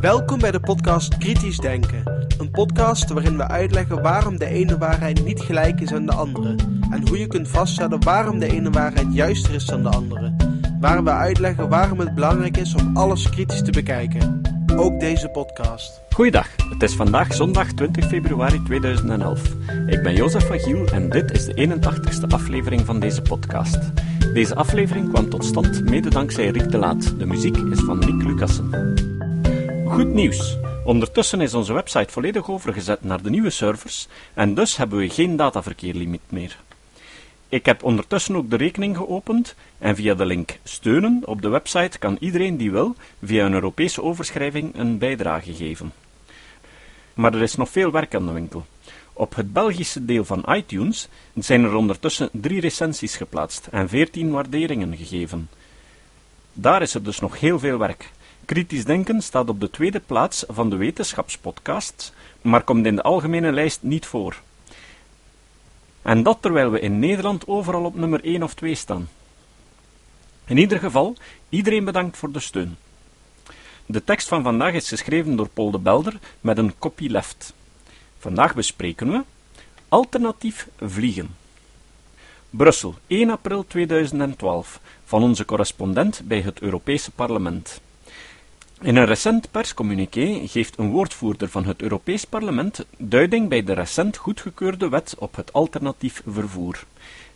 Welkom bij de podcast Kritisch Denken. Een podcast waarin we uitleggen waarom de ene waarheid niet gelijk is aan de andere. En hoe je kunt vaststellen waarom de ene waarheid juister is dan de andere. Waar we uitleggen waarom het belangrijk is om alles kritisch te bekijken. Ook deze podcast. Goeiedag, het is vandaag zondag 20 februari 2011. Ik ben Jozef van Giel en dit is de 81ste aflevering van deze podcast. Deze aflevering kwam tot stand mede dankzij Rick de Laat. De muziek is van Nick Lucassen. Goed nieuws! Ondertussen is onze website volledig overgezet naar de nieuwe servers en dus hebben we geen dataverkeerlimiet meer. Ik heb ondertussen ook de rekening geopend en via de link steunen op de website kan iedereen die wil via een Europese overschrijving een bijdrage geven. Maar er is nog veel werk aan de winkel. Op het Belgische deel van iTunes zijn er ondertussen drie recensies geplaatst en veertien waarderingen gegeven. Daar is er dus nog heel veel werk. Kritisch denken staat op de tweede plaats van de wetenschapspodcasts, maar komt in de algemene lijst niet voor. En dat terwijl we in Nederland overal op nummer 1 of 2 staan. In ieder geval, iedereen bedankt voor de steun. De tekst van vandaag is geschreven door Paul de Belder met een copyleft. Vandaag bespreken we alternatief vliegen. Brussel, 1 april 2012, van onze correspondent bij het Europese Parlement. In een recent perscommuniqué geeft een woordvoerder van het Europees Parlement duiding bij de recent goedgekeurde wet op het alternatief vervoer.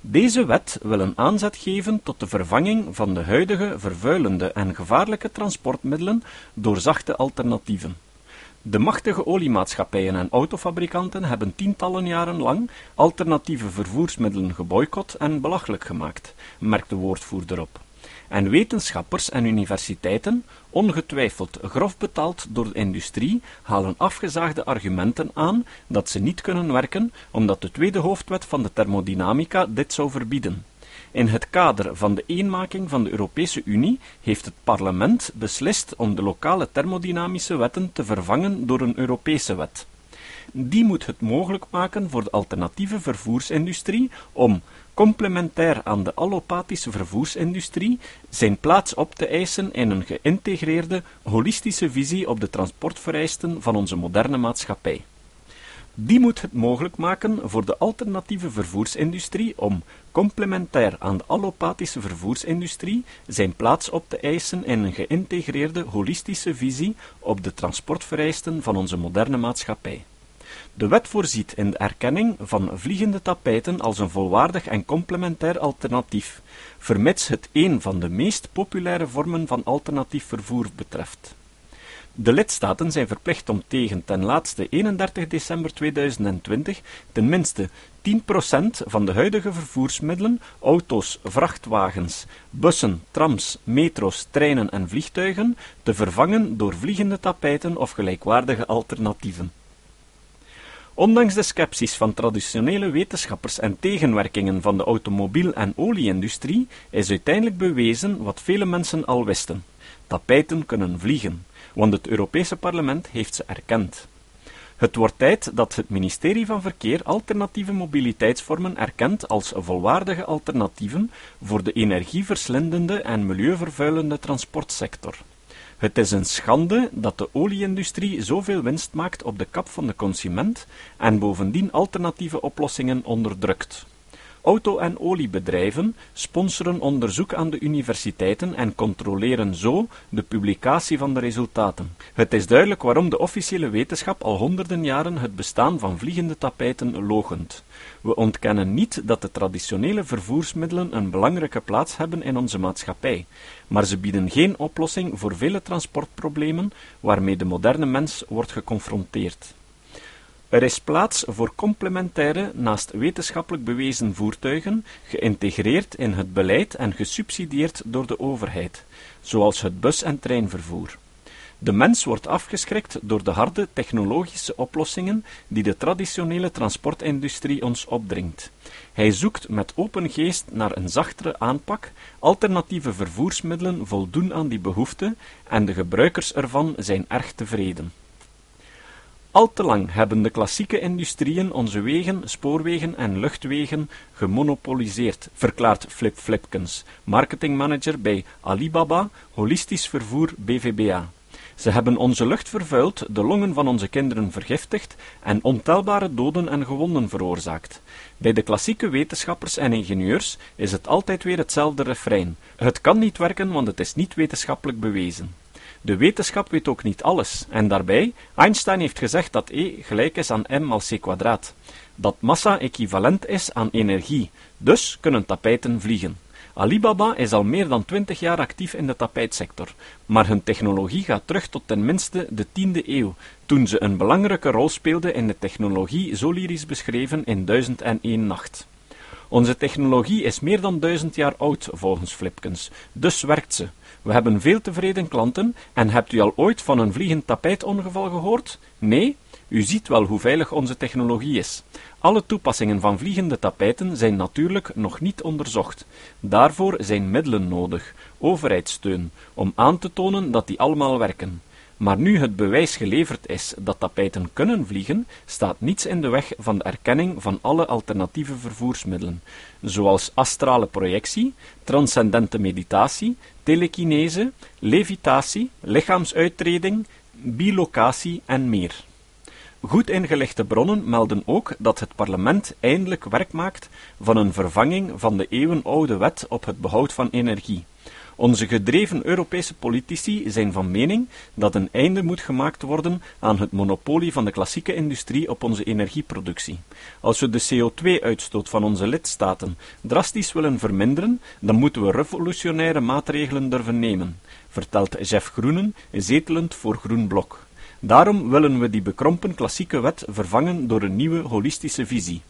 Deze wet wil een aanzet geven tot de vervanging van de huidige vervuilende en gevaarlijke transportmiddelen door zachte alternatieven. De machtige oliemaatschappijen en autofabrikanten hebben tientallen jaren lang alternatieve vervoersmiddelen geboycott en belachelijk gemaakt, merkt de woordvoerder op en wetenschappers en universiteiten, ongetwijfeld grof betaald door de industrie, halen afgezaagde argumenten aan dat ze niet kunnen werken omdat de tweede hoofdwet van de thermodynamica dit zou verbieden. In het kader van de eenmaking van de Europese Unie heeft het parlement beslist om de lokale thermodynamische wetten te vervangen door een Europese wet. Die moet het mogelijk maken voor de alternatieve vervoersindustrie om, complementair aan de allopathische vervoersindustrie, zijn plaats op te eisen in een geïntegreerde, holistische visie op de transportvereisten van onze moderne maatschappij. Die moet het mogelijk maken voor de alternatieve vervoersindustrie om, complementair aan de allopathische vervoersindustrie, zijn plaats op te eisen in een geïntegreerde, holistische visie op de transportvereisten van onze moderne maatschappij. De wet voorziet in de erkenning van vliegende tapijten als een volwaardig en complementair alternatief, vermits het een van de meest populaire vormen van alternatief vervoer betreft. De lidstaten zijn verplicht om tegen ten laatste 31 december 2020 ten minste 10% van de huidige vervoersmiddelen, auto's, vrachtwagens, bussen, trams, metro's, treinen en vliegtuigen te vervangen door vliegende tapijten of gelijkwaardige alternatieven. Ondanks de scepties van traditionele wetenschappers en tegenwerkingen van de automobiel- en olieindustrie is uiteindelijk bewezen wat vele mensen al wisten: tapijten kunnen vliegen, want het Europese Parlement heeft ze erkend. Het wordt tijd dat het ministerie van Verkeer alternatieve mobiliteitsvormen erkent als volwaardige alternatieven voor de energieverslindende en milieuvervuilende transportsector. Het is een schande dat de olieindustrie zoveel winst maakt op de kap van de consument en bovendien alternatieve oplossingen onderdrukt. Auto- en oliebedrijven sponsoren onderzoek aan de universiteiten en controleren zo de publicatie van de resultaten. Het is duidelijk waarom de officiële wetenschap al honderden jaren het bestaan van vliegende tapijten logent. We ontkennen niet dat de traditionele vervoersmiddelen een belangrijke plaats hebben in onze maatschappij, maar ze bieden geen oplossing voor vele transportproblemen waarmee de moderne mens wordt geconfronteerd. Er is plaats voor complementaire, naast wetenschappelijk bewezen voertuigen, geïntegreerd in het beleid en gesubsidieerd door de overheid, zoals het bus- en treinvervoer. De mens wordt afgeschrikt door de harde technologische oplossingen die de traditionele transportindustrie ons opdringt. Hij zoekt met open geest naar een zachtere aanpak, alternatieve vervoersmiddelen voldoen aan die behoefte en de gebruikers ervan zijn erg tevreden. Al te lang hebben de klassieke industrieën onze wegen, spoorwegen en luchtwegen gemonopoliseerd, verklaart Flip Flipkens, marketingmanager bij Alibaba, Holistisch Vervoer BVBA. Ze hebben onze lucht vervuild, de longen van onze kinderen vergiftigd en ontelbare doden en gewonden veroorzaakt. Bij de klassieke wetenschappers en ingenieurs is het altijd weer hetzelfde refrein. Het kan niet werken, want het is niet wetenschappelijk bewezen. De wetenschap weet ook niet alles, en daarbij, Einstein heeft gezegd dat E gelijk is aan m c kwadraat. Dat massa equivalent is aan energie, dus kunnen tapijten vliegen. Alibaba is al meer dan twintig jaar actief in de tapijtsector, maar hun technologie gaat terug tot ten minste de tiende eeuw, toen ze een belangrijke rol speelde in de technologie zo lyrisch beschreven in Duizend en één nacht. Onze technologie is meer dan duizend jaar oud, volgens Flipkens, dus werkt ze. We hebben veel tevreden klanten en hebt u al ooit van een vliegend tapijtongeval gehoord? Nee? U ziet wel hoe veilig onze technologie is. Alle toepassingen van vliegende tapijten zijn natuurlijk nog niet onderzocht. Daarvoor zijn middelen nodig, overheidssteun, om aan te tonen dat die allemaal werken. Maar nu het bewijs geleverd is dat tapijten kunnen vliegen, staat niets in de weg van de erkenning van alle alternatieve vervoersmiddelen, zoals astrale projectie, transcendente meditatie, telekinese, levitatie, lichaamsuitreding, bilocatie en meer. Goed ingelichte bronnen melden ook dat het parlement eindelijk werk maakt van een vervanging van de eeuwenoude wet op het behoud van energie. Onze gedreven Europese politici zijn van mening dat een einde moet gemaakt worden aan het monopolie van de klassieke industrie op onze energieproductie. Als we de CO2-uitstoot van onze lidstaten drastisch willen verminderen, dan moeten we revolutionaire maatregelen durven nemen, vertelt Jeff Groenen, zetelend voor Groen Blok. Daarom willen we die bekrompen klassieke wet vervangen door een nieuwe holistische visie.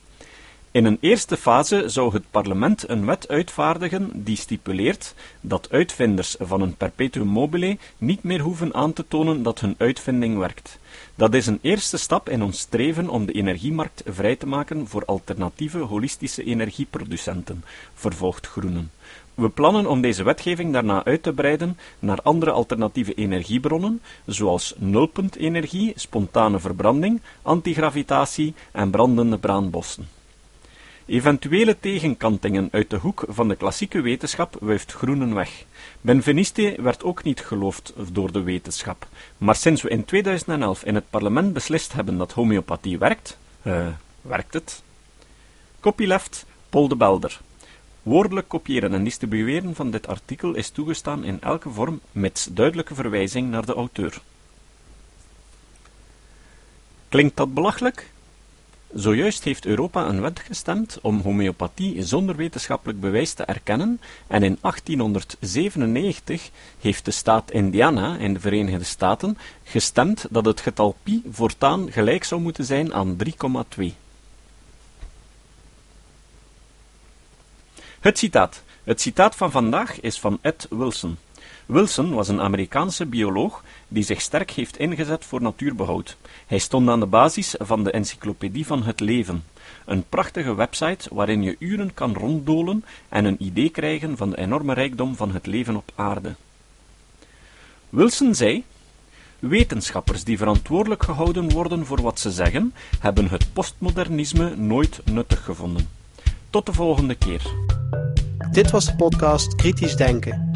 In een eerste fase zou het parlement een wet uitvaardigen die stipuleert dat uitvinders van een perpetuum mobile niet meer hoeven aan te tonen dat hun uitvinding werkt. Dat is een eerste stap in ons streven om de energiemarkt vrij te maken voor alternatieve holistische energieproducenten, vervolgt Groenen. We plannen om deze wetgeving daarna uit te breiden naar andere alternatieve energiebronnen, zoals nulpuntenergie, spontane verbranding, antigravitatie en brandende braanbossen. Eventuele tegenkantingen uit de hoek van de klassieke wetenschap wuift Groenen weg. Benveniste werd ook niet geloofd door de wetenschap, maar sinds we in 2011 in het parlement beslist hebben dat homeopathie werkt, uh, werkt het. Copyleft, Paul de Belder. Woordelijk kopiëren en distribueren van dit artikel is toegestaan in elke vorm, met duidelijke verwijzing naar de auteur. Klinkt dat belachelijk? Zojuist heeft Europa een wet gestemd om homeopathie zonder wetenschappelijk bewijs te erkennen en in 1897 heeft de staat Indiana in de Verenigde Staten gestemd dat het getal pi voortaan gelijk zou moeten zijn aan 3,2. Het citaat. Het citaat van vandaag is van Ed Wilson. Wilson was een Amerikaanse bioloog die zich sterk heeft ingezet voor natuurbehoud. Hij stond aan de basis van de Encyclopedie van het Leven, een prachtige website waarin je uren kan ronddolen en een idee krijgen van de enorme rijkdom van het leven op aarde. Wilson zei: Wetenschappers die verantwoordelijk gehouden worden voor wat ze zeggen, hebben het postmodernisme nooit nuttig gevonden. Tot de volgende keer. Dit was de podcast Kritisch Denken.